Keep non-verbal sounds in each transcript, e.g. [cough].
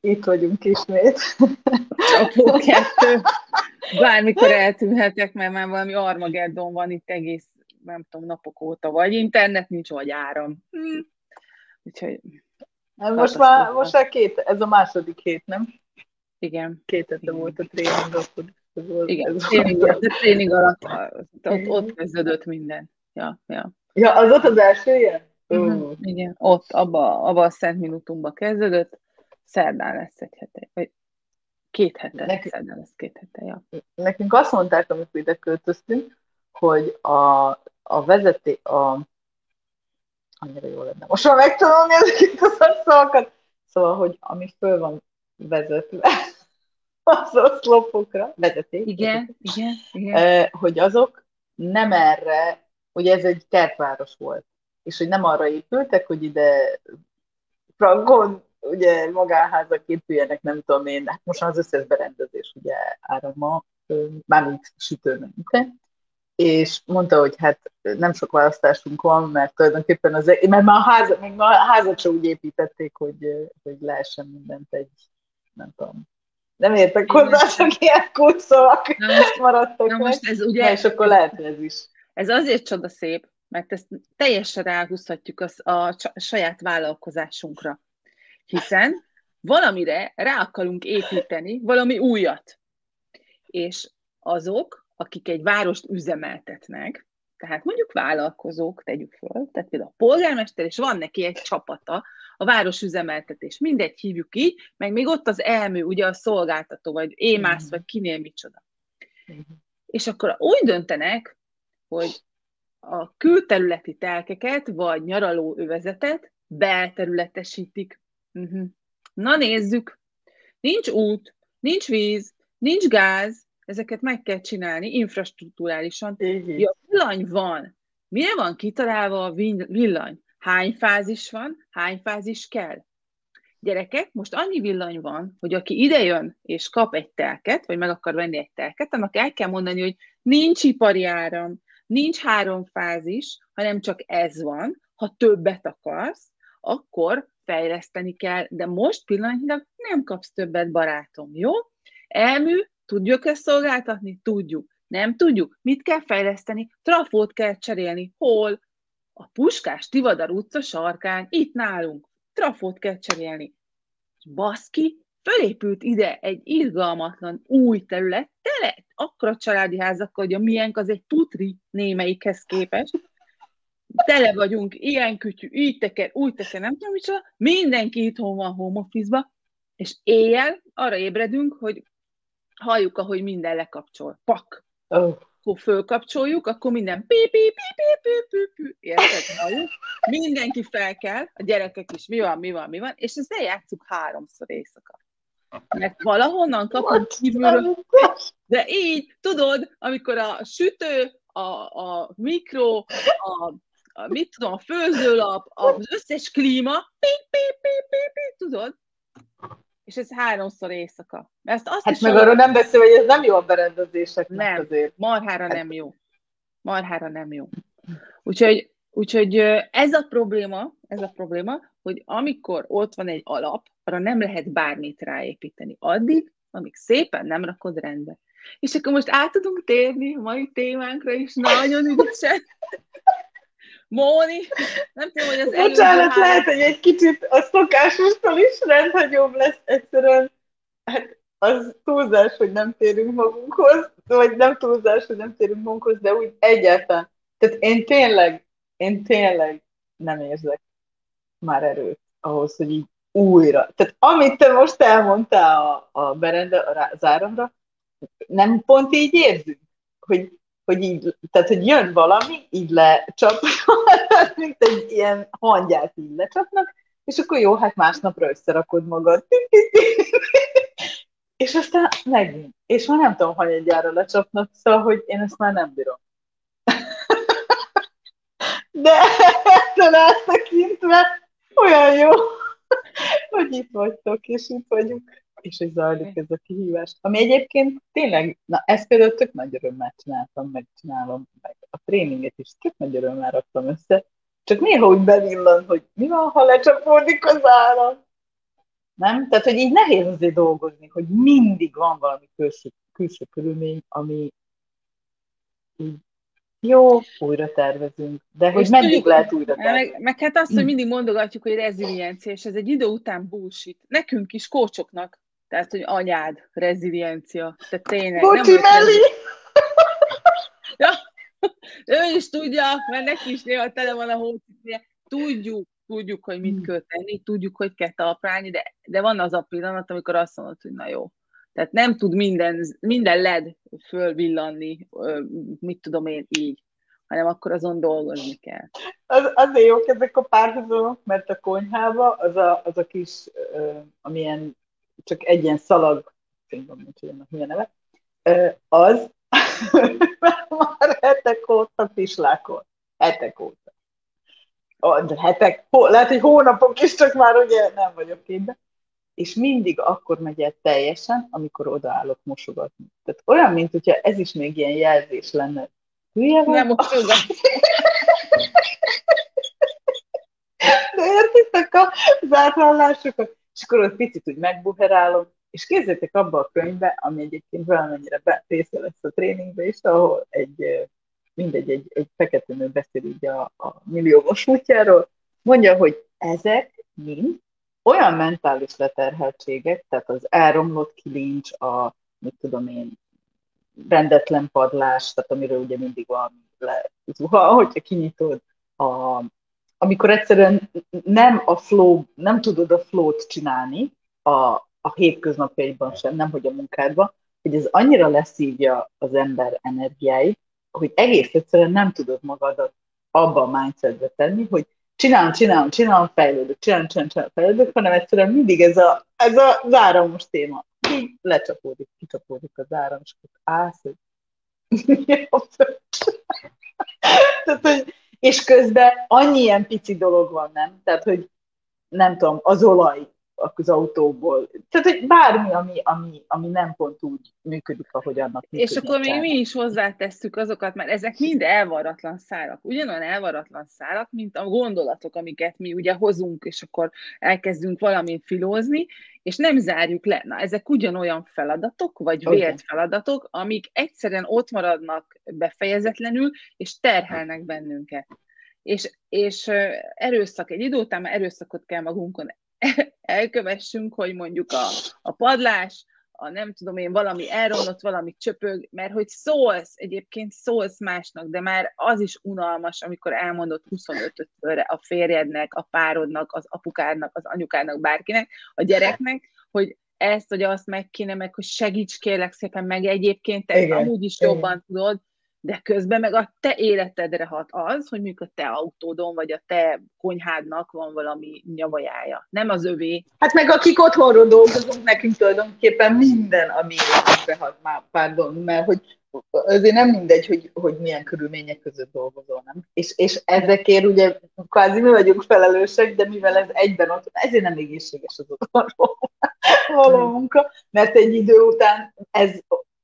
itt vagyunk ismét. Csapó kettő. Bármikor [laughs] eltűnhetek, mert már valami Armageddon van itt egész, nem tudom, napok óta. Vagy internet nincs, vagy áram. Hm. Úgyhogy... Hát most már, most már két, ez a második hét, nem? Igen. Két hete volt a tréning, akkor ez volt, Igen, ez tréning, volt. tréning alatt ott, ott kezdődött minden. Ja, ja. Ja, az ott az első ilyen? Uh-huh. Igen, ott, abba, abba a Szent Minutumba kezdődött, szerdán lesz egy hete, vagy két hete, Nekünk, szerdán lesz két hete, ja. Nekünk azt mondták, amikor ide költöztünk, hogy a, a vezeté, a annyira jó lenne. Most már megtanulni ezeket a szavakat. Szóval, hogy ami föl van vezetve [laughs] az oszlopokra, vezeték. Igen, igen, igen. Hogy azok nem erre, ugye ez egy kertváros volt, és hogy nem arra épültek, hogy ide frankon, ugye magánházak épüljenek, nem tudom én, hát most az összes berendezés ugye árama, mármint sütőmenete, és mondta, hogy hát nem sok választásunk van, mert tulajdonképpen az, mert már a házat, még már a házat sem úgy építették, hogy, hogy lehessen mindent egy, nem tudom, nem értek hozzá, csak ilyen kulcsszavak maradtak na most ez ugye, na, és akkor lehet ez is. Ez azért csoda szép, mert ezt teljesen ráhúzhatjuk az, a saját vállalkozásunkra. Hiszen valamire rá akarunk építeni valami újat. És azok, akik egy várost üzemeltetnek, tehát mondjuk vállalkozók, tegyük föl, tehát például a polgármester, és van neki egy csapata, a város üzemeltetés, mindegy hívjuk így, meg még ott az elmű, ugye a szolgáltató, vagy émász, mm. vagy kinél micsoda. Mm. És akkor úgy döntenek, hogy a külterületi telkeket, vagy nyaraló övezetet belterületesítik. Uh-huh. Na nézzük, nincs út, nincs víz, nincs gáz, ezeket meg kell csinálni infrastruktúrálisan. Uh-huh. Ja, villany van. Mire van kitalálva a villany? Hány fázis van, hány fázis kell? Gyerekek, most annyi villany van, hogy aki idejön és kap egy telket, vagy meg akar venni egy telket, annak el kell mondani, hogy nincs ipari áram, nincs három fázis, hanem csak ez van. Ha többet akarsz, akkor fejleszteni kell, de most pillanatnyilag nem kapsz többet, barátom, jó? Elmű, tudjuk ezt szolgáltatni? Tudjuk. Nem tudjuk. Mit kell fejleszteni? Trafót kell cserélni. Hol? A Puskás Tivadar utca sarkán, itt nálunk. Trafót kell cserélni. Baszki, fölépült ide egy irgalmatlan új terület, tele, akkora családi házakkal, hogy a miénk az egy putri némelyikhez képest. Tele vagyunk, ilyen kütyű, így teker, úgy teker, nem tudom micsoda, mindenki itthon van home office és éjjel arra ébredünk, hogy halljuk, ahogy minden lekapcsol. Pak! Oh akkor fölkapcsoljuk, akkor minden pi pi pi pi pi pi pi érted, halljuk? Mindenki fel kell, a gyerekek is, mi van, mi van, mi van, és ezt eljátszuk háromszor éjszaka. Mert valahonnan kapunk kívülről, de így, tudod, amikor a sütő, a, a mikro, a, a, mit tudom, a főzőlap, az összes klíma, pi, pi, pi, pi, pi, tudod? és ez háromszor éjszaka. Ezt azt hát is meg arról nem beszél, hogy ez nem jó a berendezéseknek nem, azért. marhára hát. nem jó. Marhára nem jó. Úgyhogy, úgyhogy ez a probléma, ez a probléma, hogy amikor ott van egy alap, arra nem lehet bármit ráépíteni. Addig, amíg szépen nem rakod rendbe. És akkor most át tudunk térni a mai témánkra is nagyon ügyesen. Móni, nem tudom, hogy az Bocsánat, lehet, hogy egy kicsit a szokásostól is rendhagyóbb lesz egyszerűen. Hát az túlzás, hogy nem térünk magunkhoz, vagy nem túlzás, hogy nem térünk magunkhoz, de úgy egyáltalán. Tehát én tényleg, én tényleg nem érzek már erőt ahhoz, hogy így újra. Tehát amit te most elmondtál a, a berende, az áramra, nem pont így érzünk, hogy hogy így, tehát, hogy jön valami, így lecsap, [laughs] mint egy ilyen hangyát így lecsapnak, és akkor jó, hát másnapra összerakod magad. [laughs] és aztán megint. És már nem tudom, hogy egyára lecsapnak, szóval, hogy én ezt már nem bírom. [laughs] De ettől eltekintve olyan jó, hogy itt vagytok, és itt vagyunk és hogy zajlik ez a kihívás. Ami egyébként tényleg, na ezt például tök nagy örömmel csináltam, megcsinálom, meg a tréninget is tök nagy örömmel raktam össze, csak néha úgy bevillan, hogy mi van, ha lecsapódik az áram. Nem? Tehát, hogy így nehéz azért dolgozni, hogy mindig van valami külső, külső körülmény, ami így jó, újra tervezünk. De hogy és meddig tudjuk, lehet újra tervezni? Meg, meg hát azt, hogy mindig mondogatjuk, hogy reziliencia, és ez egy idő után bullshit. Nekünk is, kócsoknak. Tehát, hogy anyád, reziliencia. Tehát tényleg. Bocsi, nem Meli! [laughs] ja, [laughs] ő is tudja, mert neki is néha tele van a hócipje. Tudjuk, tudjuk, hogy mit hmm. kell tenni, tudjuk, hogy kell talprálni, de, de van az a pillanat, amikor azt mondod, hogy na jó. Tehát nem tud minden, minden led fölvillanni, mit tudom én így, hanem akkor azon dolgozni kell. Az, azért jók ezek a párhuzamok, mert a konyhába az a, az a kis, amilyen csak egy ilyen szalag, nem tudom, hogy annak milyen neve, az [laughs] már hetek óta pislákol. Hetek óta. De hetek, lehet, hogy hónapok is, csak már ugye nem vagyok képben. És mindig akkor megy el teljesen, amikor odaállok mosogatni. Tehát olyan, mint hogyha ez is még ilyen jelzés lenne. Hülye van? Nem mosogat. [laughs] De értitek a zárhallásokat? És akkor ott picit úgy megbuherálom, és kézzétek abba a könyvbe, ami egyébként valamennyire része lesz a tréningbe is, ahol egy, mindegy, egy, egy fekete nő beszél így a, a milliómos útjáról, mondja, hogy ezek mind olyan mentális leterheltségek, tehát az elromlott kilincs, a, mit tudom én, rendetlen padlás, tehát amiről ugye mindig van le zuha, hogyha kinyitod, a, amikor egyszerűen nem a flow, nem tudod a flow-t csinálni, a, a hétköznapjaidban sem, nem hogy a munkádban, hogy ez annyira leszívja az ember energiáit, hogy egész egyszerűen nem tudod magadat abba a mindsetbe tenni, hogy csinálom, csinálom, csinálom, fejlődök, csinálom, csinálom, csinálom, fejlődök, hanem egyszerűen mindig ez a, ez a záramos téma. Így lecsapódik, kicsapódik az áram, és akkor állsz, hogy [laughs] Tehát, hogy, és közben annyi ilyen pici dolog van, nem? Tehát, hogy nem tudom, az olaj, az autóból. Tehát, hogy bármi, ami, ami, ami nem pont úgy működik, ahogy annak működik. És akkor még mi is hozzátesszük azokat, mert ezek mind elvaratlan szárak. Ugyanolyan elvaratlan szárak, mint a gondolatok, amiket mi ugye hozunk, és akkor elkezdünk valamit filózni, és nem zárjuk le. Na, ezek ugyanolyan feladatok, vagy vélt feladatok, amik egyszerűen ott maradnak befejezetlenül, és terhelnek bennünket és, és erőszak, egy idő után erőszakot kell magunkon [laughs] elkövessünk, hogy mondjuk a, a padlás, a nem tudom én, valami elromlott, valami csöpög, mert hogy szólsz, egyébként szólsz másnak, de már az is unalmas, amikor elmondod 25-szörre a férjednek, a párodnak, az apukádnak, az anyukádnak, bárkinek, a gyereknek, hogy ezt vagy azt meg kéne, meg hogy segíts kérlek szépen meg egyébként, te Igen, amúgy is Igen. jobban tudod, de közben meg a te életedre hat az, hogy mondjuk a te autódon, vagy a te konyhádnak van valami nyavajája, nem az övé. Hát meg akik otthonról dolgozunk, nekünk tulajdonképpen minden, ami életünkre hat, már, pardon, mert hogy azért nem mindegy, hogy, hogy milyen körülmények között dolgozol, nem? És, és ezekért ugye kvázi mi vagyunk felelősek, de mivel ez egyben ott, ezért nem egészséges az otthonról [laughs] való munka, mert egy idő után ez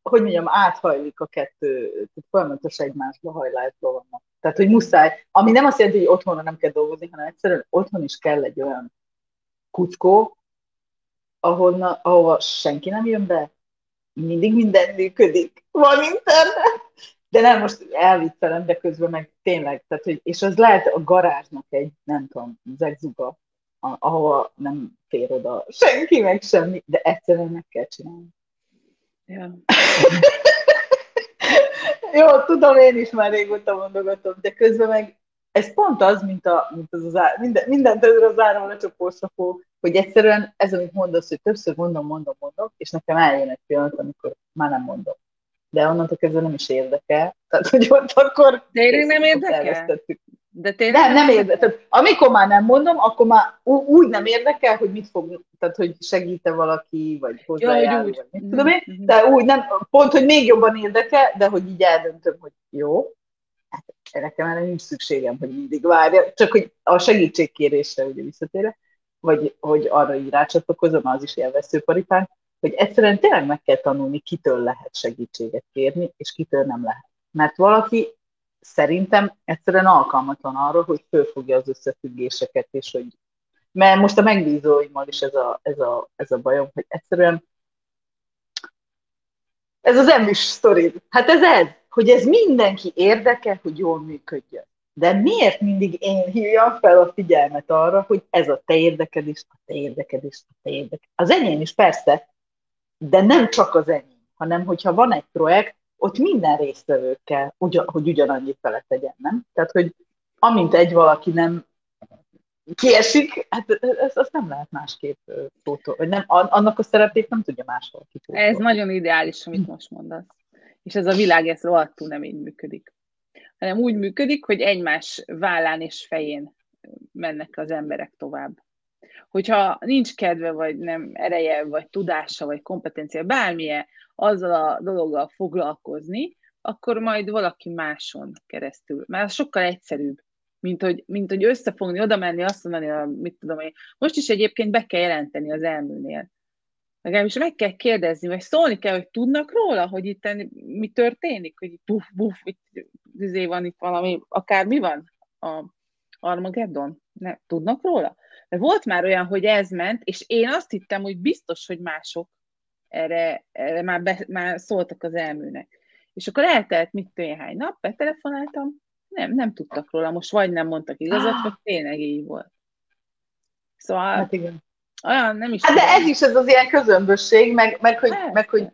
hogy mondjam, áthajlik a kettő, tehát folyamatosan egymásba hajlásba vannak. Tehát, hogy muszáj, ami nem azt jelenti, hogy otthonra nem kell dolgozni, hanem egyszerűen otthon is kell egy olyan kuckó, ahol, ahova senki nem jön be, mindig minden működik, van internet, de nem most elviccelem, de közben meg tényleg, tehát, hogy, és az lehet a garázsnak egy, nem tudom, zegzuga, ahova nem fér oda senki, meg semmi, de egyszerűen meg kell csinálni. Ja. [laughs] Jó, tudom, én is már régóta mondogatom, de közben meg ez pont az, mint, a, mint az, az á, minden, mindent ezzel az áron fog, hogy egyszerűen ez, amit mondasz, hogy többször mondom, mondom, mondom, és nekem eljön egy pillanat, amikor már nem mondom. De onnantól kezdve nem is érdekel. Tehát, hogy ott akkor... Tényleg nem érdekel? De tényleg nem, nem érdekel. amikor már nem mondom, akkor már úgy nem érdekel, hogy mit fog, tehát hogy segít-e valaki, vagy hozzájárul, ja, vagy mit tudom én, mm-hmm. de úgy nem, pont, hogy még jobban érdekel, de hogy így eldöntöm, hogy jó, hát nekem erre nincs szükségem, hogy mindig várja, csak hogy a segítségkérésre ugye visszatérek, vagy hogy arra így rácsatlakozom, az is ilyen veszőparipán, hogy egyszerűen tényleg meg kell tanulni, kitől lehet segítséget kérni, és kitől nem lehet. Mert valaki szerintem egyszerűen alkalmatlan arra, hogy fölfogja az összefüggéseket, és hogy Mert most a megbízóimmal is ez a, ez a, ez a bajom, hogy egyszerűen ez az emis sztori. Hát ez ez, hogy ez mindenki érdeke, hogy jól működjön. De miért mindig én hívjam fel a figyelmet arra, hogy ez a te érdeked is, a te érdeked is, a te érdeked. Az enyém is persze, de nem csak az enyém, hanem hogyha van egy projekt, ott minden résztvevőkkel, hogy ugyanannyit vele tegyen, nem? Tehát, hogy amint egy valaki nem kiesik, hát ezt, ezt nem lehet másképp pótolni, vagy nem, annak a szerepét nem tudja máshol kipótolni. Ez nagyon ideális, amit most mondasz. És ez a világ, ez rohadtul nem így működik. Hanem úgy működik, hogy egymás vállán és fején mennek az emberek tovább. Hogyha nincs kedve, vagy nem ereje, vagy tudása, vagy kompetencia, bármilyen azzal a dologgal foglalkozni, akkor majd valaki máson keresztül. Mert sokkal egyszerűbb mint hogy, mint hogy összefogni, oda menni, azt mondani, mit tudom én. Most is egyébként be kell jelenteni az elműnél. Legalábbis meg kell kérdezni, vagy szólni kell, hogy tudnak róla, hogy itt mi történik, hogy buf, buf, itt izé van itt valami, akár mi van a Armageddon. Ne, tudnak róla? De volt már olyan, hogy ez ment, és én azt hittem, hogy biztos, hogy mások erre, erre már, be, már szóltak az elműnek. És akkor eltelt mit néhány nap, betelefonáltam, nem, nem tudtak róla, most vagy nem mondtak igazat, ah. vagy tényleg így volt. Szóval hát igen. olyan nem is... Hát de ez is ez az ilyen közömbösség, meg, meg, hogy, meg hogy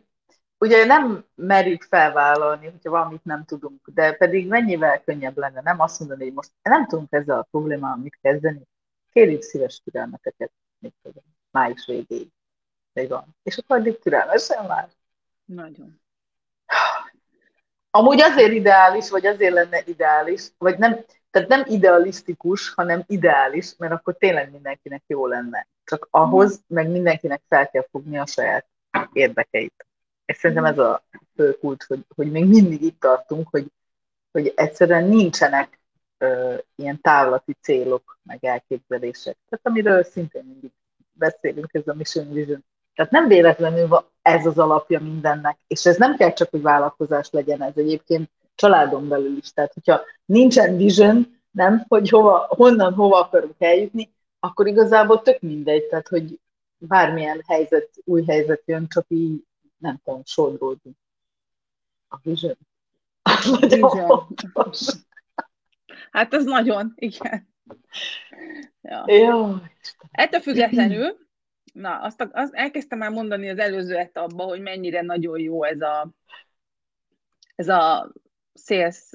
ugye nem merjük felvállalni, hogyha valamit nem tudunk, de pedig mennyivel könnyebb lenne nem azt mondani, hogy most nem tudunk ezzel a problémával mit kezdeni, kérjük szíves türelmeteket, mit tudom, május végéig. Még van. És akkor addig türelmesen már. Nagyon. Amúgy azért ideális, vagy azért lenne ideális, vagy nem, tehát nem idealisztikus, hanem ideális, mert akkor tényleg mindenkinek jó lenne. Csak ahhoz, mm. meg mindenkinek fel kell fogni a saját érdekeit. És szerintem ez a fő kult, hogy, hogy még mindig itt tartunk, hogy, hogy egyszerűen nincsenek ö, ilyen távlati célok, meg elképzelések. Tehát amiről szintén mindig beszélünk, ez a Mission Vision tehát nem véletlenül ez az alapja mindennek, és ez nem kell csak, hogy vállalkozás legyen, ez egyébként családon belül is. Tehát, hogyha nincsen vision, nem, hogy hova, honnan, hova akarunk eljutni, akkor igazából tök mindegy, tehát, hogy bármilyen helyzet, új helyzet jön, csak így, nem tudom, sodródni. A vision. Az nagyon Hát ez nagyon, igen. Ja. Jó. Ettől függetlenül na, azt, azt elkezdtem már mondani az előző etapban, hogy mennyire nagyon jó ez a, ez a sales,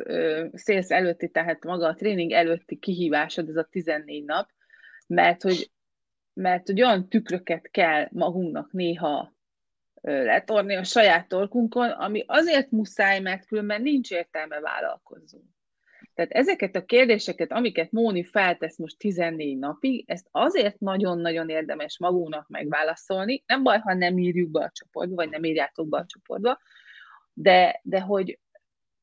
sales előtti, tehát maga a tréning előtti kihívásod, ez a 14 nap, mert hogy, mert hogy olyan tükröket kell magunknak néha letorni a saját torkunkon, ami azért muszáj, mert különben nincs értelme vállalkozzunk. Tehát ezeket a kérdéseket, amiket Móni feltesz most 14 napig, ezt azért nagyon-nagyon érdemes magunknak megválaszolni. Nem baj, ha nem írjuk be a csoportba, vagy nem írjátok be a csoportba, de, de, hogy,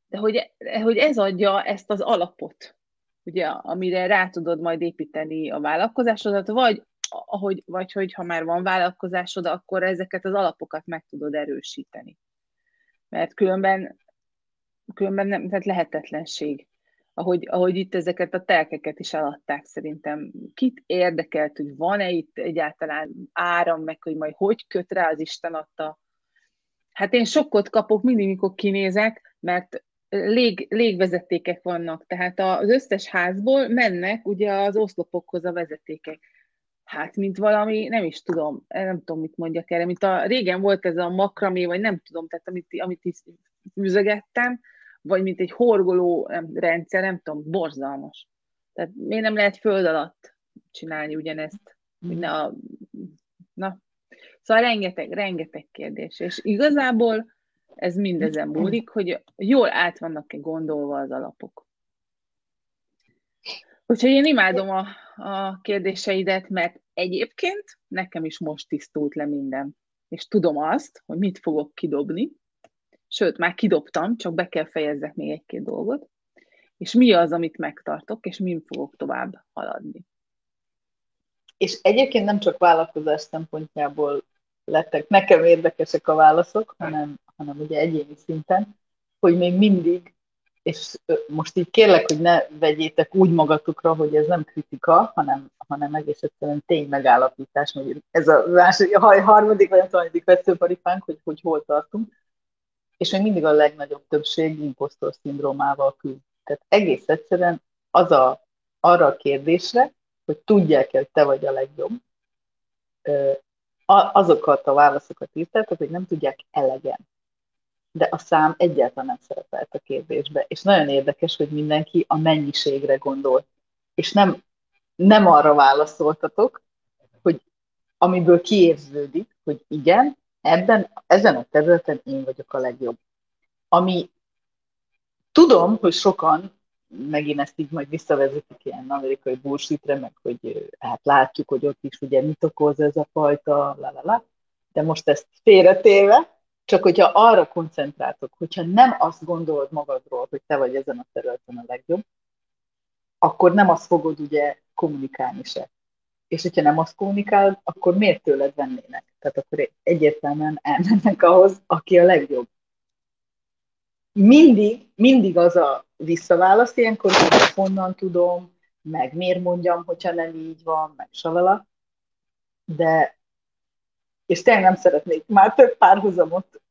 de hogy, hogy ez adja ezt az alapot, ugye, amire rá tudod majd építeni a vállalkozásodat, vagy ahogy, vagy hogy ha már van vállalkozásod, akkor ezeket az alapokat meg tudod erősíteni. Mert különben, különben nem, tehát lehetetlenség ahogy, ahogy itt ezeket a telkeket is eladták szerintem. Kit érdekelt, hogy van-e itt egyáltalán áram, meg hogy majd hogy köt rá az Isten adta. Hát én sokkot kapok mindig, mikor kinézek, mert lég, légvezetékek vannak, tehát az összes házból mennek ugye az oszlopokhoz a vezetékek. Hát, mint valami, nem is tudom, nem tudom, mit mondjak erre, mint a régen volt ez a makramé, vagy nem tudom, tehát amit, amit is üzegettem, vagy mint egy horgoló rendszer, nem tudom, borzalmas. Tehát miért nem lehet föld alatt csinálni ugyanezt? Hogy na. Szóval rengeteg, rengeteg kérdés. És igazából ez mindezen múlik, hogy jól át vannak-e gondolva az alapok. Úgyhogy én imádom a, a kérdéseidet, mert egyébként nekem is most tisztult le minden. És tudom azt, hogy mit fogok kidobni, sőt, már kidobtam, csak be kell fejezzek még egy-két dolgot, és mi az, amit megtartok, és min fogok tovább haladni. És egyébként nem csak vállalkozás szempontjából lettek nekem érdekesek a válaszok, hanem, hanem ugye egyéni szinten, hogy még mindig és most így kérlek, hogy ne vegyétek úgy magatokra, hogy ez nem kritika, hanem, hanem egész egyszerűen tény megállapítás, hogy ez a, második, a harmadik vagy a harmadik veszőparipánk, hogy, hogy hol tartunk, és még mindig a legnagyobb többség imposztor szindrómával küzd. Tehát egész egyszerűen az a, arra a kérdésre, hogy tudják-e, hogy te vagy a legjobb, azokat a válaszokat írtátok, hogy nem tudják elegen de a szám egyáltalán nem szerepelt a kérdésbe. És nagyon érdekes, hogy mindenki a mennyiségre gondol. És nem, nem arra válaszoltatok, hogy amiből kiérződik, hogy igen, ebben, ezen a területen én vagyok a legjobb. Ami tudom, hogy sokan megint ezt így majd visszavezetik ilyen amerikai bullshitre, meg hogy hát látjuk, hogy ott is ugye mit okoz ez a fajta, la, la, la. de most ezt félretéve, csak hogyha arra koncentráltok, hogyha nem azt gondolod magadról, hogy te vagy ezen a területen a legjobb, akkor nem azt fogod ugye kommunikálni se. És hogyha nem azt kommunikálod, akkor miért tőled vennének? Tehát akkor egyértelműen elmennek ahhoz, aki a legjobb. Mindig, mindig az a visszaválasz ilyenkor, hogy honnan tudom, meg miért mondjam, hogyha nem így van, meg salala. De és tényleg nem szeretnék már több párhuzamot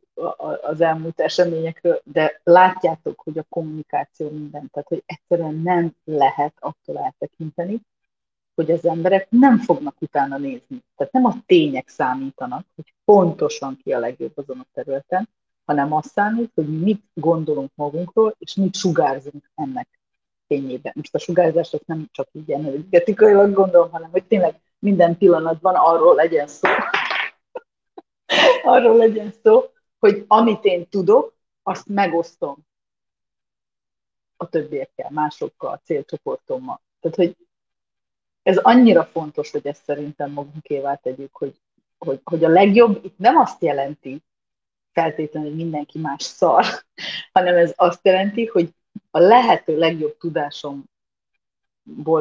az elmúlt eseményekről, de látjátok, hogy a kommunikáció minden, tehát hogy egyszerűen nem lehet attól eltekinteni, hogy az emberek nem fognak utána nézni. Tehát nem a tények számítanak, hogy pontosan ki a legjobb azon a területen, hanem az számít, hogy mit gondolunk magunkról, és mit sugárzunk ennek fényében. Most a sugárzás azt nem csak így energetikailag gondolom, hanem hogy tényleg minden pillanatban arról legyen szó, [laughs] arról legyen szó, hogy amit én tudok, azt megosztom a többiekkel, másokkal, a célcsoportommal. Tehát, hogy ez annyira fontos, hogy ezt szerintem magunkévá tegyük, hogy, hogy, hogy a legjobb itt nem azt jelenti feltétlenül, hogy mindenki más szar, [laughs] hanem ez azt jelenti, hogy a lehető legjobb tudásomból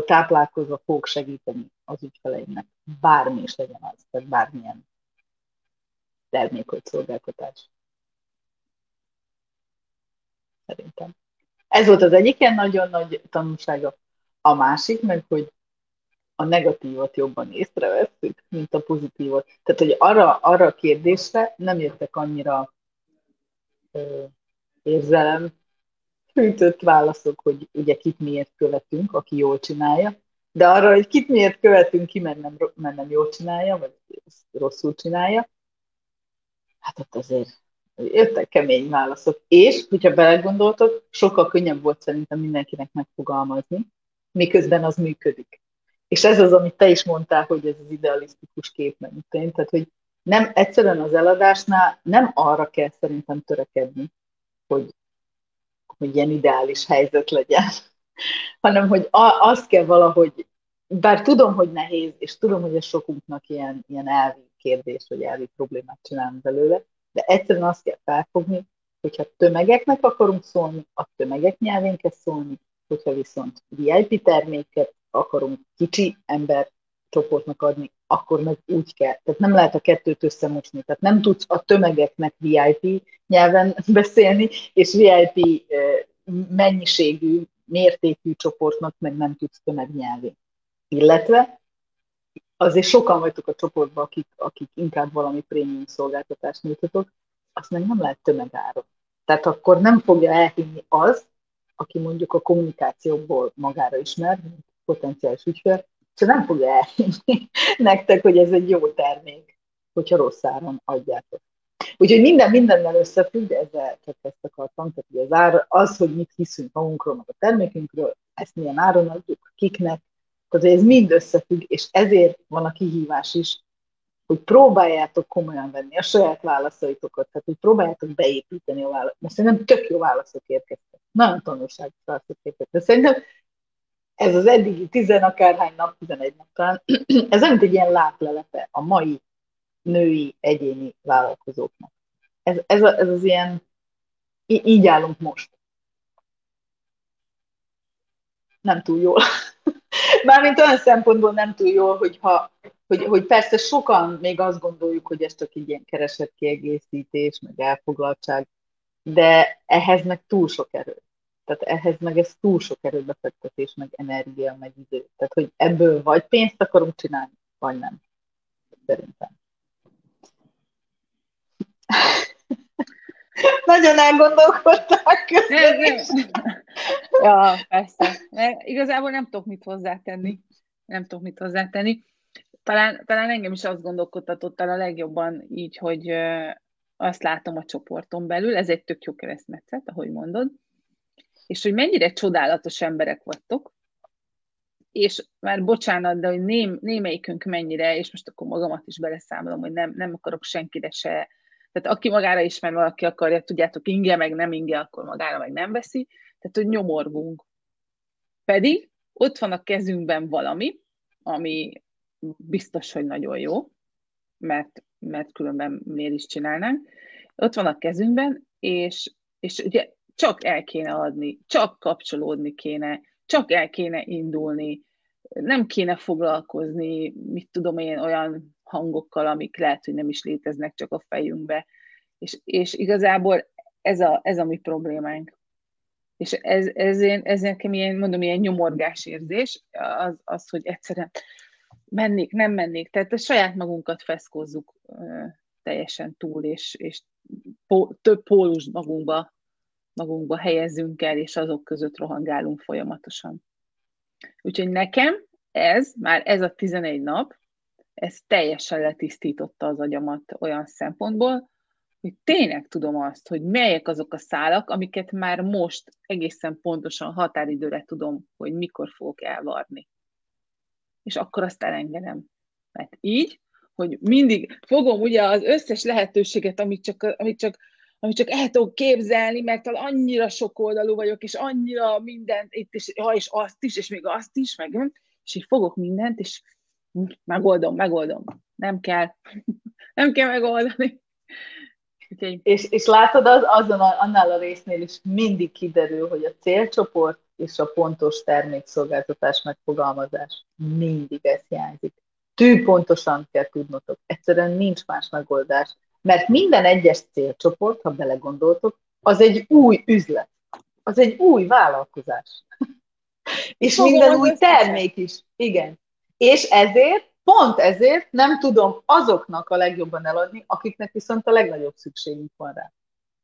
táplálkozva fogok segíteni az ügyfeleimnek. Bármi is legyen az, tehát bármilyen termék vagy szolgáltatás. Szerintem. Ez volt az egyik ilyen nagyon nagy tanulsága. A másik, meg hogy a negatívot jobban észrevesszük, mint a pozitívot. Tehát, hogy arra, arra a kérdésre nem értek annyira ö, érzelem fűtött válaszok, hogy ugye kit miért követünk, aki jól csinálja, de arra, hogy kit miért követünk ki, mert nem, mert nem jól csinálja, vagy rosszul csinálja, hát ott azért jöttek kemény válaszok. És, hogyha belegondoltok, sokkal könnyebb volt szerintem mindenkinek megfogalmazni, miközben az működik. És ez az, amit te is mondtál, hogy ez az idealisztikus kép, én. Tehát, hogy nem egyszerűen az eladásnál nem arra kell szerintem törekedni, hogy, hogy ilyen ideális helyzet legyen, [laughs] hanem hogy a, azt kell valahogy, bár tudom, hogy nehéz, és tudom, hogy ez sokunknak ilyen, ilyen elvi kérdés, vagy elvi problémát csinálunk belőle, de egyszerűen azt kell felfogni, hogyha tömegeknek akarunk szólni, a tömegek nyelvén kell szólni, hogyha viszont VIP terméket akarunk kicsi ember csoportnak adni, akkor meg úgy kell. Tehát nem lehet a kettőt összemosni. Tehát nem tudsz a tömegeknek VIP nyelven [laughs] beszélni, és VIP mennyiségű, mértékű csoportnak meg nem tudsz tömegnyelvén. Illetve azért sokan vagytok a csoportban, akik, akik inkább valami prémium szolgáltatást nyújtotok, azt meg nem lehet tömegáron. Tehát akkor nem fogja elhinni az, aki mondjuk a kommunikációból magára ismer, mint potenciális ügyfél, és nem fogja elhinni [laughs] nektek, hogy ez egy jó termék, hogyha rossz áron adjátok. Úgyhogy minden mindennel összefügg, de ezzel csak ezt akartam, tehát hogy az, ár, az, hogy mit hiszünk magunkról, meg a termékünkről, ezt milyen áron adjuk, kiknek, tehát ez mind összefügg, és ezért van a kihívás is, hogy próbáljátok komolyan venni a saját válaszaitokat, tehát hogy próbáljátok beépíteni a választ. Mert szerintem tök jó válaszok érkeztek. Nagyon tanulságos válaszok érkeztek. Szerintem ez az eddigi tizen akárhány nap, 11 nap talán, [clears throat] ez nem egy ilyen látlelepe a mai női egyéni vállalkozóknak. Ez, ez, a, ez az ilyen, így állunk most. Nem túl jól. [laughs] Mármint olyan szempontból nem túl jó, hogyha, hogy, hogy persze sokan még azt gondoljuk, hogy ez csak így ilyen keresett kiegészítés, meg elfoglaltság, de ehhez meg túl sok erő. Tehát ehhez meg ez túl sok erőbefektetés, meg energia, meg idő. Tehát, hogy ebből vagy pénzt akarunk csinálni, vagy nem. Szerintem. [laughs] Nagyon elgondolkodták közben. [laughs] ja, persze. De igazából nem tudok mit hozzátenni. Nem tudok mit hozzátenni. Talán, talán engem is azt gondolkodtatott el a legjobban így, hogy azt látom a csoporton belül, ez egy tök jó keresztmetszet, ahogy mondod, és hogy mennyire csodálatos emberek vagytok, és már bocsánat, de hogy ném, némelyikünk mennyire, és most akkor magamat is beleszámolom, hogy nem, nem akarok senkire se, tehát aki magára ismer, valaki akarja, tudjátok, inge, meg nem inge, akkor magára meg nem veszi, tehát hogy nyomorgunk. Pedig ott van a kezünkben valami, ami biztos, hogy nagyon jó, mert, mert különben miért is csinálnánk. Ott van a kezünkben, és, és ugye csak el kéne adni, csak kapcsolódni kéne, csak el kéne indulni, nem kéne foglalkozni, mit tudom én, olyan hangokkal, amik lehet, hogy nem is léteznek csak a fejünkbe. És, és igazából ez a, ez a mi problémánk. És ez, ez, én, ez nekem ilyen, mondom, ilyen nyomorgás érzés, az, az, hogy egyszerűen mennék, nem mennék. Tehát a saját magunkat feszkozzuk teljesen túl, és, és több pólus magunkba, magunkba helyezzünk el, és azok között rohangálunk folyamatosan. Úgyhogy nekem ez, már ez a 11 nap, ez teljesen letisztította az agyamat olyan szempontból, hogy tényleg tudom azt, hogy melyek azok a szálak, amiket már most egészen pontosan határidőre tudom, hogy mikor fogok elvarni. És akkor azt elengedem. Mert így, hogy mindig fogom ugye az összes lehetőséget, amit csak, amit csak, amit csak el tudok képzelni, mert annyira sok oldalú vagyok, és annyira mindent, itt is, ja, és azt is, és még azt is, meg és így fogok mindent, és megoldom, megoldom. Nem kell. [laughs] Nem kell megoldani. Úgyhogy... És, és látod, az, azon a, annál a résznél is mindig kiderül, hogy a célcsoport és a pontos termékszolgáltatás megfogalmazás mindig ez hiányzik. Tű pontosan kell tudnotok. Egyszerűen nincs más megoldás. Mert minden egyes célcsoport, ha belegondoltok, az egy új üzlet. Az egy új vállalkozás. [laughs] és minden új termék is. Igen. És ezért Pont ezért nem tudom azoknak a legjobban eladni, akiknek viszont a legnagyobb szükségük van rá.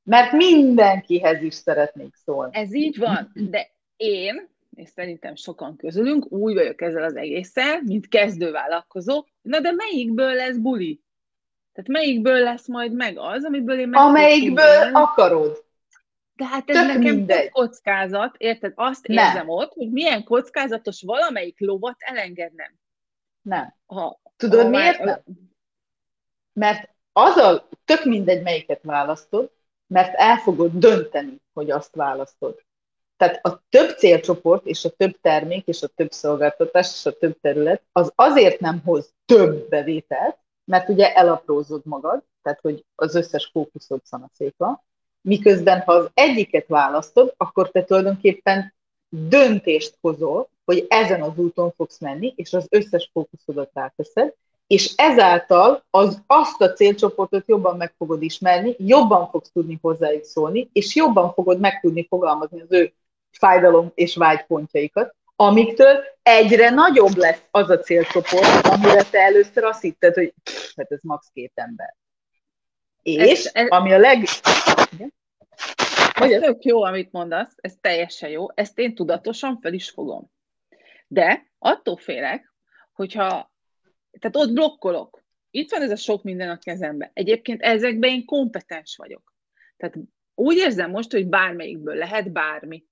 Mert mindenkihez is szeretnék szólni. Ez így van, de én, és szerintem sokan közülünk, úgy vagyok ezzel az egésszel, mint kezdővállalkozó, na de melyikből lesz buli? Tehát melyikből lesz majd meg az, amiből én meg Amelyikből akarod. De hát ez Tök nekem mindegy. kockázat, érted? Azt nem. érzem ott, hogy milyen kockázatos valamelyik lovat elengednem. Nem. Ha, Tudod ha miért már... Mert az a, tök mindegy, melyiket választod, mert el fogod dönteni, hogy azt választod. Tehát a több célcsoport, és a több termék, és a több szolgáltatás, és a több terület, az azért nem hoz több bevételt, mert ugye elaprózod magad, tehát hogy az összes fókuszod szanaszéka, miközben ha az egyiket választod, akkor te tulajdonképpen döntést hozol, hogy ezen az úton fogsz menni, és az összes fókuszodat ráteszed, és ezáltal az, azt a célcsoportot jobban meg fogod ismerni, jobban fogsz tudni hozzájuk szólni, és jobban fogod meg tudni fogalmazni az ő fájdalom és vágypontjaikat, amiktől egyre nagyobb lesz az a célcsoport, amire te először azt hitted, hogy hát ez max. két ember. És ez, ez, ami a leg... Ez tök jó, amit mondasz, ez teljesen jó, ezt én tudatosan fel is fogom. De attól félek, hogyha, tehát ott blokkolok. Itt van ez a sok minden a kezemben. Egyébként ezekben én kompetens vagyok. Tehát úgy érzem most, hogy bármelyikből lehet bármi.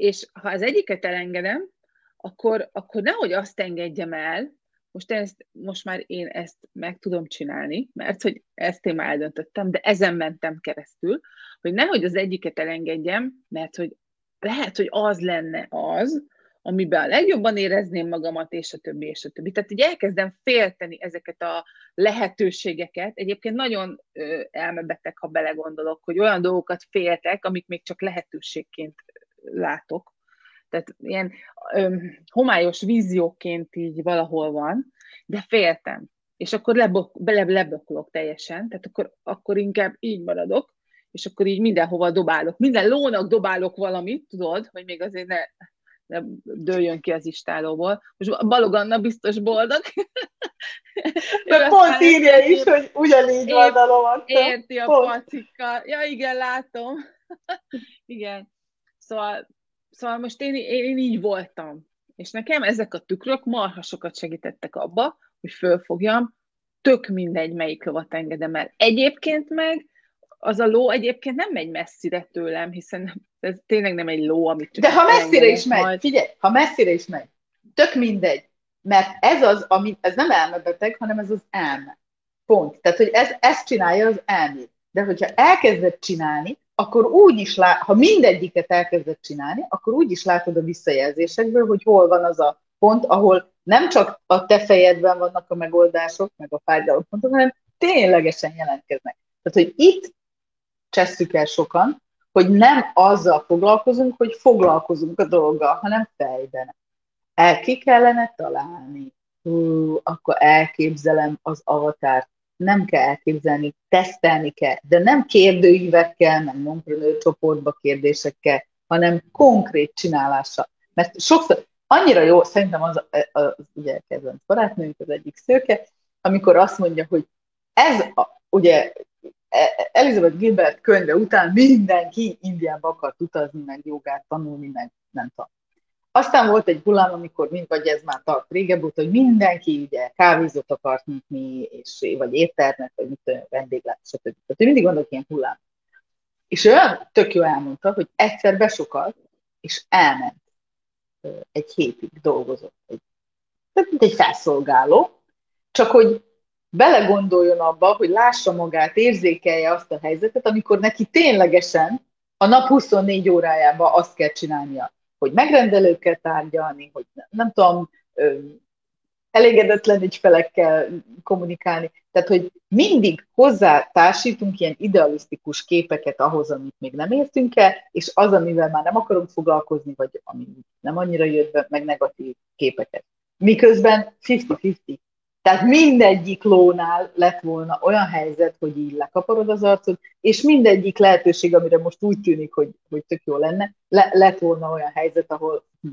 És ha az egyiket elengedem, akkor, akkor nehogy azt engedjem el, most, ezt, most már én ezt meg tudom csinálni, mert hogy ezt én már eldöntöttem, de ezen mentem keresztül, hogy nehogy az egyiket elengedjem, mert hogy lehet, hogy az lenne az, amiben a legjobban érezném magamat, és a többi, és a többi. Tehát így elkezdem félteni ezeket a lehetőségeket. Egyébként nagyon elmebeteg, ha belegondolok, hogy olyan dolgokat féltek, amik még csak lehetőségként látok. Tehát ilyen ö, homályos vízióként így valahol van, de féltem. És akkor lebok, bele, leböklok teljesen, tehát akkor, akkor inkább így maradok, és akkor így mindenhova dobálok. Minden lónak dobálok valamit, tudod, hogy még azért ne, ne dőljön ki az istálóból. Most Balog Anna biztos boldog. [laughs] De pont írja is, hogy ugyanígy van a Érti a pacikkal. Ja, igen, látom. [laughs] igen. Szóval, szóval most én, én, én így voltam. És nekem ezek a tükrök marha sokat segítettek abba, hogy fölfogjam, tök mindegy, melyik lovat engedem el. Egyébként meg az a ló egyébként nem megy messzire tőlem, hiszen ez tényleg nem egy ló, amit De ha messzire is megy, majd... figyelj, ha messzire is megy, tök mindegy, mert ez az, ami, ez nem elmebeteg, hanem ez az elme. Pont. Tehát, hogy ez, ezt csinálja az elmét. De hogyha elkezded csinálni, akkor úgy is lát, ha mindegyiket elkezded csinálni, akkor úgy is látod a visszajelzésekből, hogy hol van az a pont, ahol nem csak a te fejedben vannak a megoldások, meg a fájdalompontok, hanem ténylegesen jelentkeznek. Tehát, hogy itt csesszük el sokan, hogy nem azzal foglalkozunk, hogy foglalkozunk a dolggal, hanem fejben. El ki kellene találni. Hú, akkor elképzelem az avatárt. Nem kell elképzelni, tesztelni kell, de nem kérdőívekkel, nem momprenőr csoportba kérdésekkel, hanem konkrét csinálással. Mert sokszor, annyira jó, szerintem az, az, az ugye kedvenc barátnőnk, az egyik szőke, amikor azt mondja, hogy ez, a, ugye Elizabeth Gilbert könyve után mindenki Indiába akart utazni, meg jogát tanulni, meg nem tudom. Aztán volt egy hullám, amikor mind, vagy ez már tart régebb volt, hogy mindenki ugye kávézót akart nyitni, és, vagy éttermet, vagy mit tudom, vendéglát, stb. Tehát mindig gondolok ilyen hullám. És olyan tök jó elmondta, hogy egyszer besokalt, és elment egy hétig dolgozott. Egy, tehát mint egy felszolgáló, csak hogy belegondoljon abba, hogy lássa magát, érzékelje azt a helyzetet, amikor neki ténylegesen a nap 24 órájában azt kell csinálnia, hogy megrendelőkkel tárgyalni, hogy nem tudom, elégedetlen ügyfelekkel kommunikálni. Tehát, hogy mindig hozzátársítunk ilyen idealisztikus képeket ahhoz, amit még nem értünk el, és az, amivel már nem akarunk foglalkozni, vagy ami nem annyira jött be, meg negatív képeket. Miközben 50-50 tehát mindegyik lónál lett volna olyan helyzet, hogy így lekaparod az arcod, és mindegyik lehetőség, amire most úgy tűnik, hogy, hogy tök jó lenne, le, lett volna olyan helyzet, ahol hm,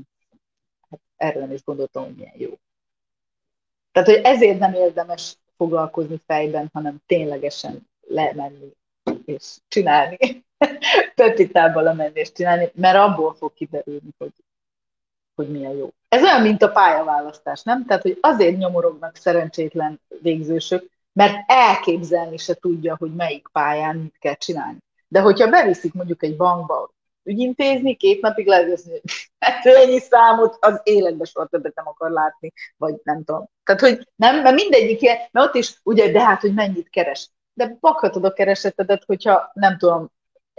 hát erről nem is gondoltam, hogy milyen jó. Tehát, hogy ezért nem érdemes foglalkozni fejben, hanem ténylegesen lemenni és csinálni. [laughs] Pepitába lemenni és csinálni, mert abból fog kiderülni, hogy, hogy milyen jó. Ez olyan, mint a pályaválasztás, nem? Tehát, hogy azért nyomorognak szerencsétlen végzősök, mert elképzelni se tudja, hogy melyik pályán mit kell csinálni. De hogyha beviszik mondjuk egy bankba ügyintézni, két napig hogy hát ennyi számot az életbe soha többet nem akar látni, vagy nem tudom. Tehát, hogy nem, mert mindegyik ilyen, mert ott is, ugye, de hát, hogy mennyit keres. De bakhatod a keresetedet, hogyha nem tudom,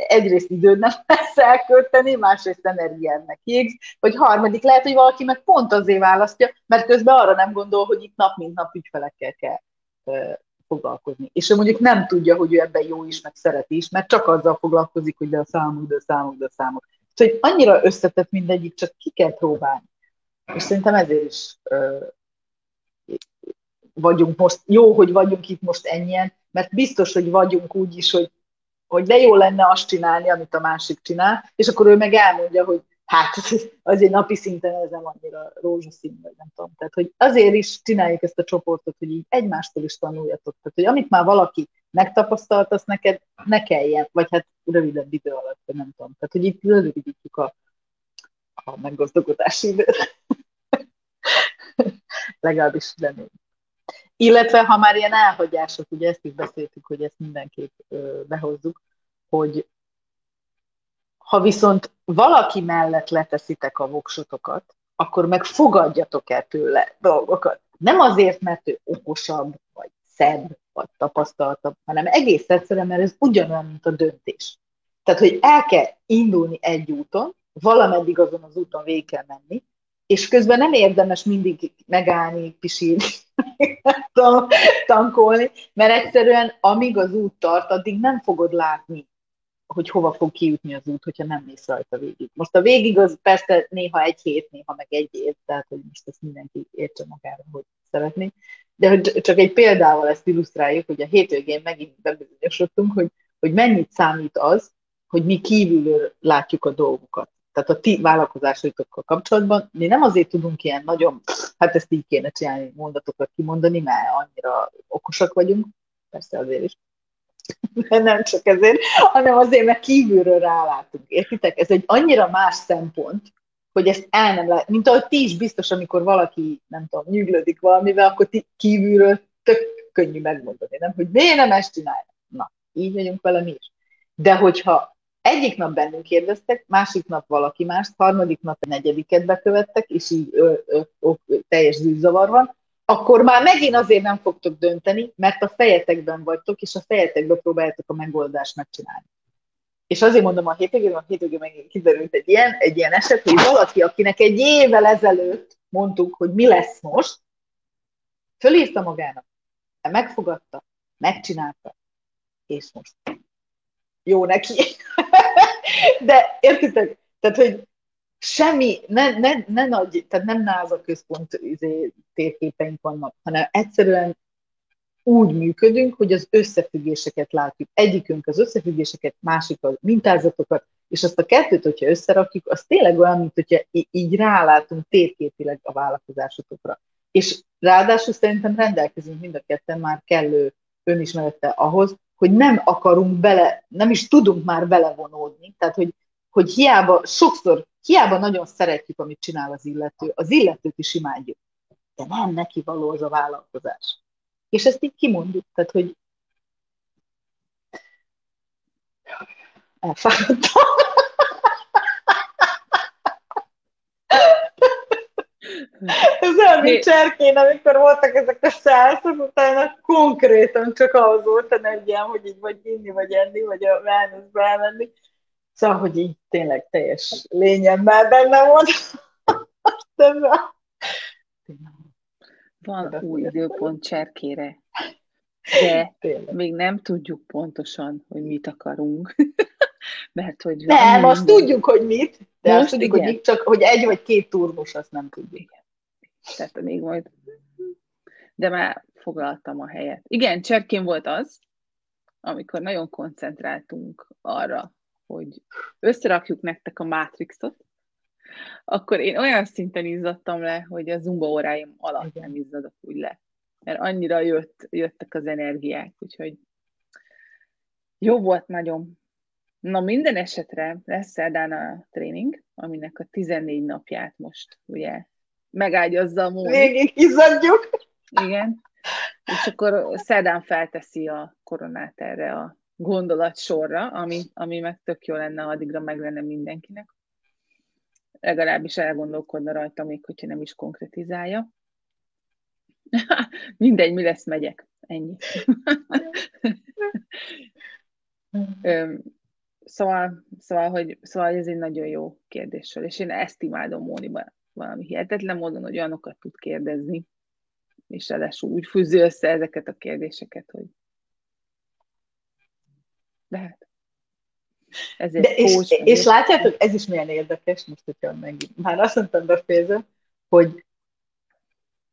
egyrészt időd nem [laughs] lesz elkölteni, másrészt energiádnak hígsz, vagy harmadik lehet, hogy valaki meg pont azért választja, mert közben arra nem gondol, hogy itt nap mint nap ügyfelekkel kell foglalkozni. És ő mondjuk nem tudja, hogy ő ebben jó is, meg szereti is, mert csak azzal foglalkozik, hogy de a számok, de a számok, de a számok. Szóval annyira összetett mindegyik, csak ki kell próbálni. És szerintem ezért is ö, vagyunk most, jó, hogy vagyunk itt most ennyien, mert biztos, hogy vagyunk úgy is, hogy hogy de jó lenne azt csinálni, amit a másik csinál, és akkor ő meg elmondja, hogy hát [laughs] azért napi szinten ez nem annyira rózsaszín, vagy nem tudom. Tehát, hogy azért is csináljuk ezt a csoportot, hogy így egymástól is tanuljatok. Tehát, hogy amit már valaki megtapasztalt, azt neked ne kelljen, vagy hát rövidebb idő alatt, vagy nem tudom. Tehát, hogy itt rövidítjük a, a meggazdagodási időt. [laughs] Legalábbis remény. Illetve, ha már ilyen elhagyások, ugye ezt is beszéltük, hogy ezt mindenképp behozzuk, hogy ha viszont valaki mellett leteszitek a voksotokat, akkor meg fogadjatok el tőle dolgokat. Nem azért, mert ő okosabb, vagy szebb, vagy tapasztaltabb, hanem egész egyszerűen, mert ez ugyanolyan, mint a döntés. Tehát, hogy el kell indulni egy úton, valameddig azon az úton végig kell menni, és közben nem érdemes mindig megállni, pisírni, [laughs] tankolni, mert egyszerűen amíg az út tart, addig nem fogod látni, hogy hova fog kijutni az út, hogyha nem mész rajta végig. Most a végig az persze néha egy hét, néha meg egy év, tehát hogy most ezt mindenki értse magára, hogy szeretné. De hogy csak egy példával ezt illusztráljuk, hogy a hétvégén megint bebizonyosodtunk, hogy hogy mennyit számít az, hogy mi kívülről látjuk a dolgokat. Tehát a ti vállalkozásaitokkal kapcsolatban mi nem azért tudunk ilyen nagyon, hát ezt így kéne csinálni, mondatokat kimondani, mert annyira okosak vagyunk, persze azért is, [laughs] de nem csak ezért, hanem azért, mert kívülről rálátunk. Értitek? Ez egy annyira más szempont, hogy ezt el nem lehet, mint ahogy ti is biztos, amikor valaki, nem tudom, nyüglődik valamivel, akkor ti kívülről tök könnyű megmondani, nem? Hogy miért nem ezt csinálja? Na, így vagyunk vele mi is. De hogyha egyik nap bennünk kérdeztek, másik nap valaki mást, harmadik nap negyediket bekövettek, és így ö, ö, ö, teljes zűrzavar van, akkor már megint azért nem fogtok dönteni, mert a fejetekben vagytok, és a fejetekben próbáljátok a megoldást megcsinálni. És azért mondom a hétvégén, a hétvégén meg kiderült egy ilyen, egy ilyen eset, hogy valaki, akinek egy évvel ezelőtt mondtuk, hogy mi lesz most, fölírta magának, megfogadta, megcsinálta, és most jó neki. De értitek? Tehát, hogy semmi, ne, ne, ne nagy, tehát nem NASA központ izé, térképeink vannak, hanem egyszerűen úgy működünk, hogy az összefüggéseket látjuk. Egyikünk az összefüggéseket, másik a mintázatokat, és azt a kettőt, hogyha összerakjuk, az tényleg olyan, mint hogyha így rálátunk térképileg a vállalkozásotokra. És ráadásul szerintem rendelkezünk mind a ketten már kellő önismerete ahhoz, hogy nem akarunk bele, nem is tudunk már belevonódni. Tehát, hogy, hogy hiába, sokszor, hiába nagyon szeretjük, amit csinál az illető, az illetőt is imádjuk, de nem neki való az a vállalkozás. És ezt így kimondjuk, tehát, hogy elfáradtam. Ez olyan, mint cserkén, amikor voltak ezek a szászok, utána konkrétan csak az volt energiám, hogy így vagy inni, vagy enni, vagy a wellnessbe elmenni. Szóval, hogy így tényleg teljes lényemmel benne volt. [laughs] Van új időpont cserkére, de tényleg. még nem tudjuk pontosan, hogy mit akarunk. Mert hogy nem, azt minden... tudjuk, hogy mit, de Most azt tudjuk, igen. hogy mit, csak hogy egy vagy két turnus, azt nem tudjuk. Tehát még majd... De már foglaltam a helyet. Igen, cserkén volt az, amikor nagyon koncentráltunk arra, hogy összerakjuk nektek a Matrixot, akkor én olyan szinten izzadtam le, hogy a zumba óráim alatt nem izzadok úgy le. Mert annyira jött, jöttek az energiák, úgyhogy jó volt nagyon. Na minden esetre lesz szerdán a tréning, aminek a 14 napját most ugye megágyazza a mód. Végig izzadjuk. Igen. És akkor szerdán felteszi a koronát erre a gondolat sorra, ami, ami meg tök jó lenne, addigra meg lenne mindenkinek. Legalábbis elgondolkodna rajta, még hogyha nem is konkretizálja. [laughs] Mindegy, mi lesz, megyek. Ennyi. [laughs] szóval, szóval, hogy, szóval ez egy nagyon jó kérdéssel, és én ezt imádom Móniban valami hihetetlen módon, hogy olyanokat tud kérdezni, és ráadásul úgy fűzi össze ezeket a kérdéseket, hogy de hát ezért De és, és, és látjátok, ez is milyen érdekes, most hogyha megint, már azt mondtam befejezve, hogy,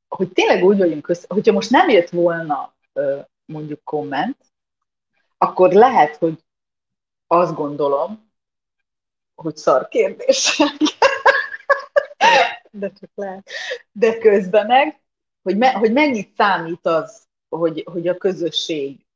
hogy tényleg úgy vagyunk össze, hogyha most nem jött volna mondjuk komment, akkor lehet, hogy azt gondolom, hogy szar kérdések de csak lehet. De közben meg, hogy, me, hogy mennyit számít az, hogy, hogy a közösség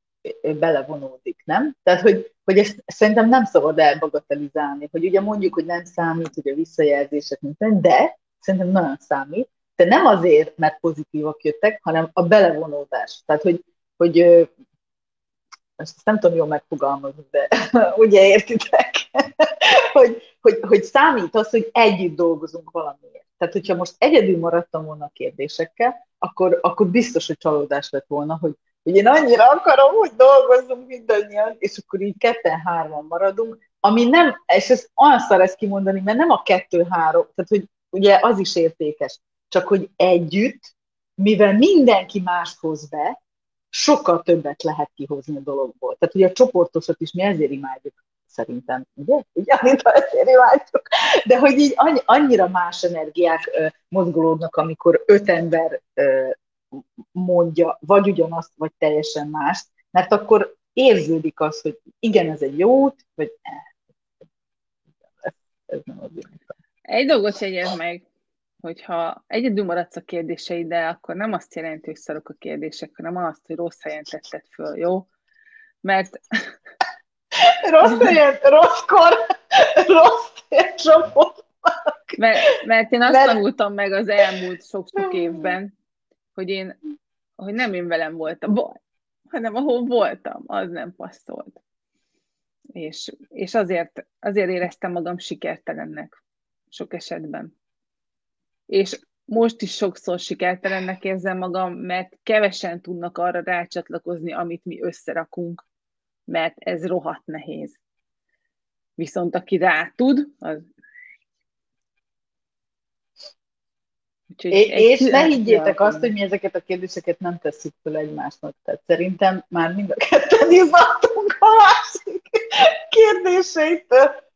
belevonódik, nem? Tehát, hogy, hogy ezt szerintem nem szabad elbagatelizálni, hogy ugye mondjuk, hogy nem számít, hogy a visszajelzések minden, de szerintem nagyon számít, de nem azért, mert pozitívak jöttek, hanem a belevonódás. Tehát, hogy, hogy ezt nem tudom jól megfogalmazni, de [laughs] ugye értitek, [laughs] hogy, hogy, hogy számít az, hogy együtt dolgozunk valamiért. Tehát, hogyha most egyedül maradtam volna a kérdésekkel, akkor, akkor biztos, hogy csalódás lett volna, hogy, hogy én annyira akarom, hogy dolgozzunk mindannyian, és akkor így ketten-hárman maradunk, ami nem, és ez olyan szar ezt kimondani, mert nem a kettő-három, tehát hogy ugye az is értékes, csak hogy együtt, mivel mindenki mást hoz be, sokkal többet lehet kihozni a dologból. Tehát ugye a csoportosat is mi ezért imádjuk szerintem, ugye? Ugye, mint a imádjuk. De hogy így annyira más energiák mozgolódnak, amikor öt ember mondja, vagy ugyanazt, vagy teljesen mást, mert akkor érződik az, hogy igen, ez egy jó út, vagy ez, ez nem az Egy dolgot jegyez meg, hogyha egyedül maradsz a kérdéseiddel, akkor nem azt jelenti, hogy szarok a kérdések, hanem azt, hogy rossz helyen tetted föl, jó? Mert... [laughs] rossz helyen, rosszkor, rossz csoport. [laughs] Mert, mert én azt mert... tanultam meg az elmúlt sok-sok évben, hogy én, hogy nem én velem voltam baj, hanem ahol voltam, az nem passzolt. És, és azért, azért éreztem magam sikertelennek sok esetben. És most is sokszor sikertelennek érzem magam, mert kevesen tudnak arra rácsatlakozni, amit mi összerakunk, mert ez rohadt nehéz. Viszont aki rá tud, az Úgyhogy és ne higgyétek azt, hogy mi ezeket a kérdéseket nem tesszük fel egymásnak. Tehát szerintem már mind a ketten izadtunk a másik kérdéseitől.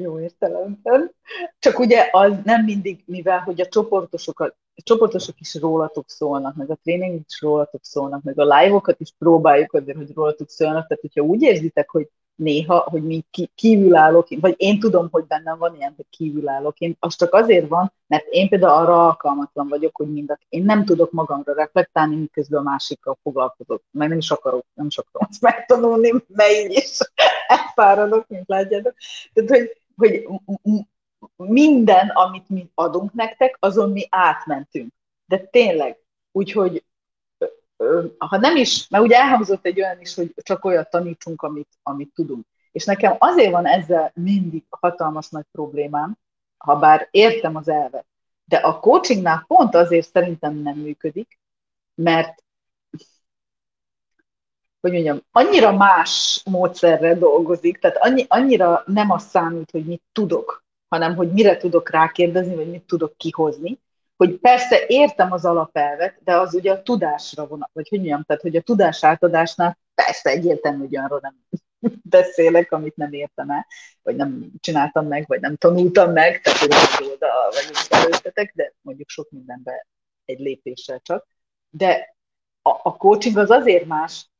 Jó értelemben. Csak ugye az nem mindig, mivel hogy a csoportosok, a csoportosok is rólatok szólnak, meg a tréning is rólatok szólnak, meg a live-okat is próbáljuk azért, hogy rólatok szólnak. Tehát, hogyha úgy érzitek, hogy néha, hogy mi kívülállok, vagy én tudom, hogy bennem van ilyen, hogy kívülállok. Én, az csak azért van, mert én például arra alkalmatlan vagyok, hogy mind én nem tudok magamra reflektálni, miközben a másikkal foglalkozok. Meg nem is akarok, nem is akarom azt megtanulni, mert is [laughs] elfáradok, mint látjátok. Tehát, hogy, hogy minden, amit mi adunk nektek, azon mi átmentünk. De tényleg, úgyhogy ha nem is, mert ugye elhangzott egy olyan is, hogy csak olyat tanítsunk, amit, amit tudunk. És nekem azért van ezzel mindig hatalmas nagy problémám, ha bár értem az elvet. De a coachingnál pont azért szerintem nem működik, mert hogy mondjam, annyira más módszerrel dolgozik, tehát annyi, annyira nem az számít, hogy mit tudok, hanem hogy mire tudok rákérdezni, vagy mit tudok kihozni, hogy persze értem az alapelvet, de az ugye a tudásra vonat, vagy hogy mondjam, tehát hogy a tudás átadásnál persze egyértelmű, hogy arról nem [laughs] beszélek, amit nem értem el, vagy nem csináltam meg, vagy nem tanultam meg, tehát hogy oda vagyunk előttetek, de mondjuk sok mindenben egy lépéssel csak. De a, a coaching az azért más,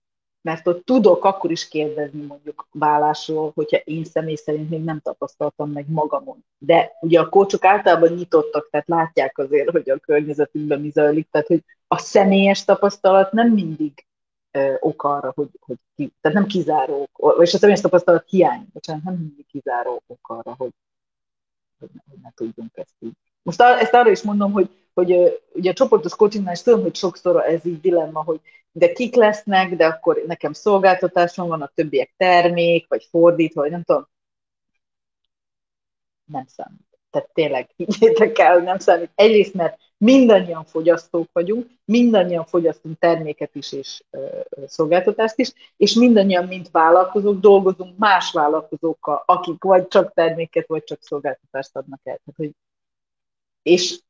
mert ott tudok akkor is kérdezni mondjuk vállásról, hogyha én személy szerint még nem tapasztaltam meg magamon. De ugye a kócsok általában nyitottak, tehát látják azért, hogy a környezetünkben mi zajlik, tehát hogy a személyes tapasztalat nem mindig ö, ok arra, hogy, hogy ki, tehát nem kizáró, és a személyes tapasztalat hiány, bocsánat, nem mindig kizáró ok arra, hogy, hogy, ne, hogy ne tudjunk ezt így. Most ezt arra is mondom, hogy hogy ugye a csoportos coachingnál is tudom, hogy sokszor ez így dilemma, hogy de kik lesznek, de akkor nekem szolgáltatásom van, a többiek termék, vagy fordítva, vagy nem tudom. Nem számít. Tehát tényleg higgyétek el, hogy nem számít. Egyrészt, mert mindannyian fogyasztók vagyunk, mindannyian fogyasztunk terméket is és ö, szolgáltatást is, és mindannyian, mint vállalkozók, dolgozunk más vállalkozókkal, akik vagy csak terméket, vagy csak szolgáltatást adnak el. Tehát, hogy, és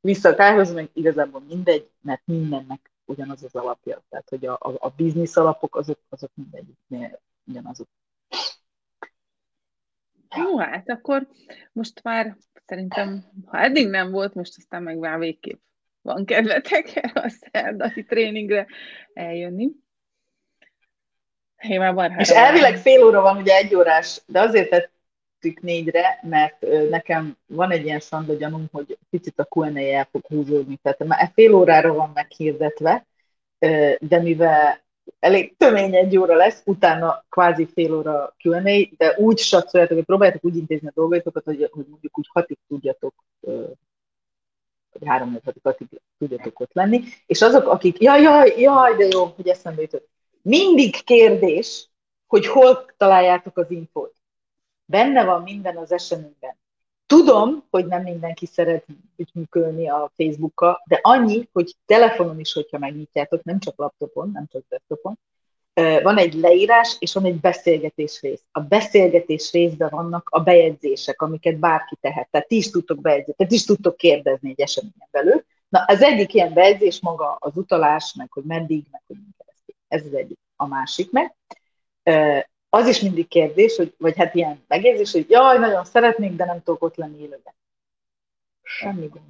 vissza a kájhoz, meg igazából mindegy, mert mindennek ugyanaz az alapja. Tehát, hogy a, a, a biznisz alapok azok, azok mindegyiknél ugyanazok. Jó, hát akkor most már szerintem, ha eddig nem volt, most aztán meg már végképp van kedvetek a szerdai tréningre eljönni. Én már És elvileg fél óra van, ugye egy órás, de azért tett tettük négyre, mert nekem van egy ilyen sanda gyanúm, hogy picit a Q&A el fog húzódni, tehát már fél órára van meghirdetve, de mivel elég tömény egy óra lesz, utána kvázi fél óra Q&A, de úgy satszoljátok, hogy próbáljátok úgy intézni a dolgaitokat, hogy, hogy mondjuk úgy hatig tudjatok, vagy három hatig tudjatok ott lenni, és azok, akik, jaj, jaj, jaj, de jó, hogy eszembe jutott. Mindig kérdés, hogy hol találjátok az infót. Benne van minden az eseményben. Tudom, hogy nem mindenki szeret ügyműkölni a Facebookkal, de annyi, hogy telefonon is, hogyha megnyitjátok, nem csak laptopon, nem csak desktopon, van egy leírás, és van egy beszélgetés rész. A beszélgetés részben vannak a bejegyzések, amiket bárki tehet. Tehát ti is tudtok bejegyzni, tehát is tudtok kérdezni egy eseményen belül. Na, az egyik ilyen bejegyzés maga az utalás, meg hogy meddig, meg hogy keresztül. Ez az egyik. A másik meg az is mindig kérdés, hogy, vagy hát ilyen megjegyzés, hogy jaj, nagyon szeretnék, de nem tudok ott lenni élőben. Semmi gond.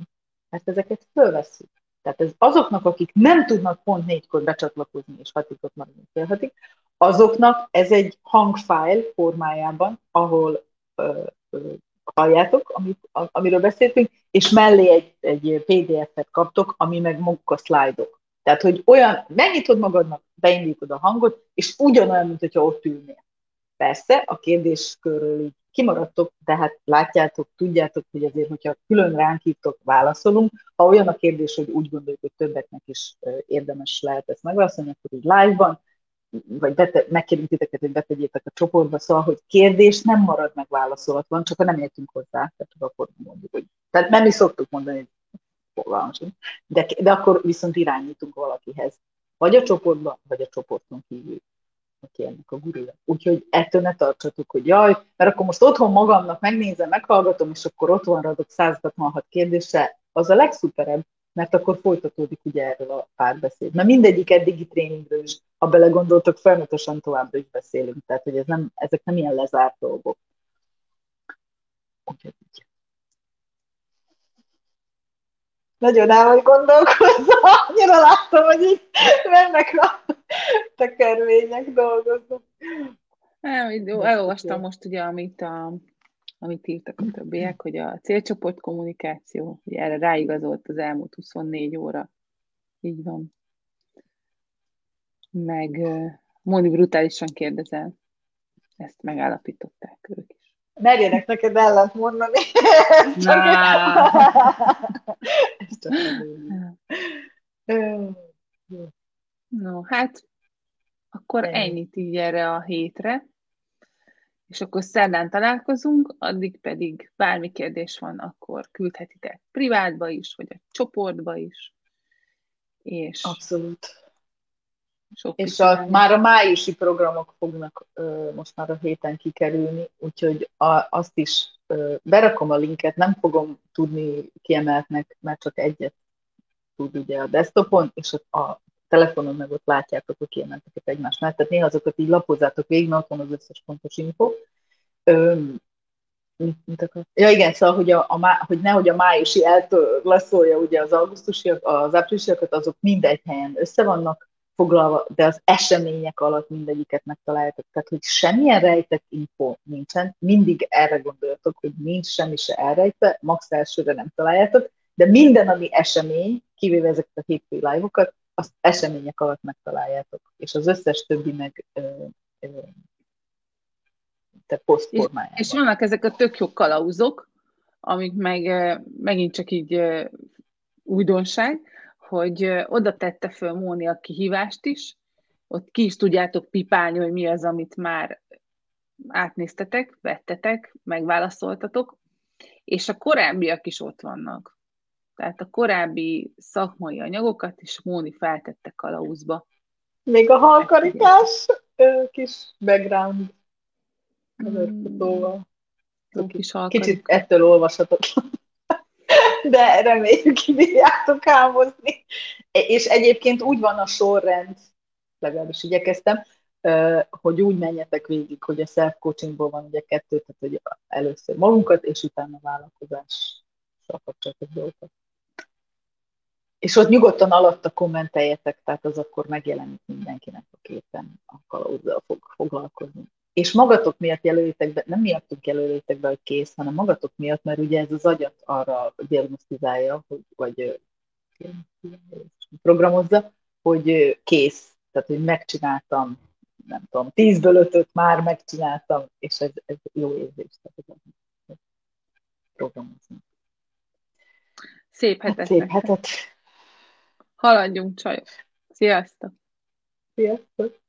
Mert ezeket fölveszünk. Tehát ez azoknak, akik nem tudnak pont négykor becsatlakozni és hatig ott maradni fél hatig, azoknak ez egy hangfájl formájában, ahol ö, ö, halljátok, amit, amiről beszéltünk, és mellé egy, egy PDF-et kaptok, ami meg maguk a szlájdok. Tehát, hogy olyan, megnyitod magadnak, beindítod a hangot, és ugyanolyan, mint hogyha ott ülnél. Persze, a kérdéskörről így kimaradtok, de hát látjátok, tudjátok, hogy azért, hogyha külön ránk hívtok, válaszolunk. Ha olyan a kérdés, hogy úgy gondoljuk, hogy többeknek is érdemes lehet ezt megválaszolni, akkor így live-ban, vagy bete, megkérünk titeket, hogy betegyétek a csoportba, szóval, hogy kérdés nem marad meg válaszolatlan, csak ha nem értünk hozzá, tehát akkor mondjuk, hogy, tehát nem is szoktuk mondani, hogy de, de akkor viszont irányítunk valakihez, vagy a csoportba, vagy a csoporton kívül kérnek a gurúra. Úgyhogy ettől ne tartsatok, hogy jaj, mert akkor most otthon magamnak megnézem, meghallgatom, és akkor ott van radok 166 kérdése, az a legszuperebb, mert akkor folytatódik ugye erről a párbeszéd. Mert mindegyik eddigi tréningről is, ha belegondoltok, folyamatosan továbbra is beszélünk, tehát hogy ez nem, ezek nem ilyen lezárt dolgok. Úgyhogy nagyon el vagy gondolkozva, [laughs] annyira láttam, hogy így mennek a tekervények dolgoznak. Elolvastam most ugye, amit, a, amit írtak a többiek, hogy a célcsoport kommunikáció, hogy erre ráigazolt az elmúlt 24 óra. Így van. Meg Móni brutálisan kérdezel. Ezt megállapították ők is merjenek neked ellent mondani. [laughs] no, hát akkor ennyit így erre a hétre, és akkor szerdán találkozunk, addig pedig bármi kérdés van, akkor küldhetitek privátba is, vagy a csoportba is. És Abszolút. Sok és a, már a májusi programok fognak ö, most már a héten kikerülni, úgyhogy a, azt is berakom a linket, nem fogom tudni kiemeltnek, mert csak egyet tud ugye a desktopon, és a, telefonon meg ott látjátok a kiemelteket egymás mellett, tehát néha azokat így lapozzátok végig, mert ott van az összes fontos info. Ja igen, szóval, hogy, a, a, hogy nehogy a májusi eltörlaszolja ugye az augusztusi, az áprilisiakat, azok mindegy helyen össze vannak, foglalva, de az események alatt mindegyiket megtaláljátok. Tehát, hogy semmilyen rejtett info nincsen, mindig erre gondoljatok, hogy nincs semmi se elrejtve, max elsőre nem találjátok, de minden, ami esemény, kivéve ezeket a hétfői live-okat, azt események alatt megtaláljátok, és az összes többi meg ö, ö, te poszt formájában. És, és vannak ezek a tök jó kalauzok, amik meg megint csak így újdonság, hogy oda tette föl Móni a kihívást is, ott ki is tudjátok pipálni, hogy mi az, amit már átnéztetek, vettetek, megválaszoltatok, és a korábbiak is ott vannak. Tehát a korábbi szakmai anyagokat is Móni feltette kalauzba. Még a halkarikás kis background coverfotóval. Hmm. Kicsit ettől olvashatatlan de reméljük kibírjátok álmozni. És egyébként úgy van a sorrend, legalábbis igyekeztem, hogy úgy menjetek végig, hogy a self-coachingból van ugye kettő, tehát hogy először magunkat, és utána vállalkozással kapcsolatos dolgokat. És ott nyugodtan alatta kommenteljetek, tehát az akkor megjelenik mindenkinek a képen a kalauzzal fog foglalkozni és magatok miatt jelölitek be, nem miattunk jelölitek be, hogy kész, hanem magatok miatt, mert ugye ez az agyat arra diagnosztizálja, hogy, vagy programozza, hogy kész, tehát hogy megcsináltam, nem tudom, tízből ötöt már megcsináltam, és ez, ez jó érzés. Tehát programozni. Szép hetet. Hát szép hetet. Haladjunk, csajok. Sziasztok! Sziasztok!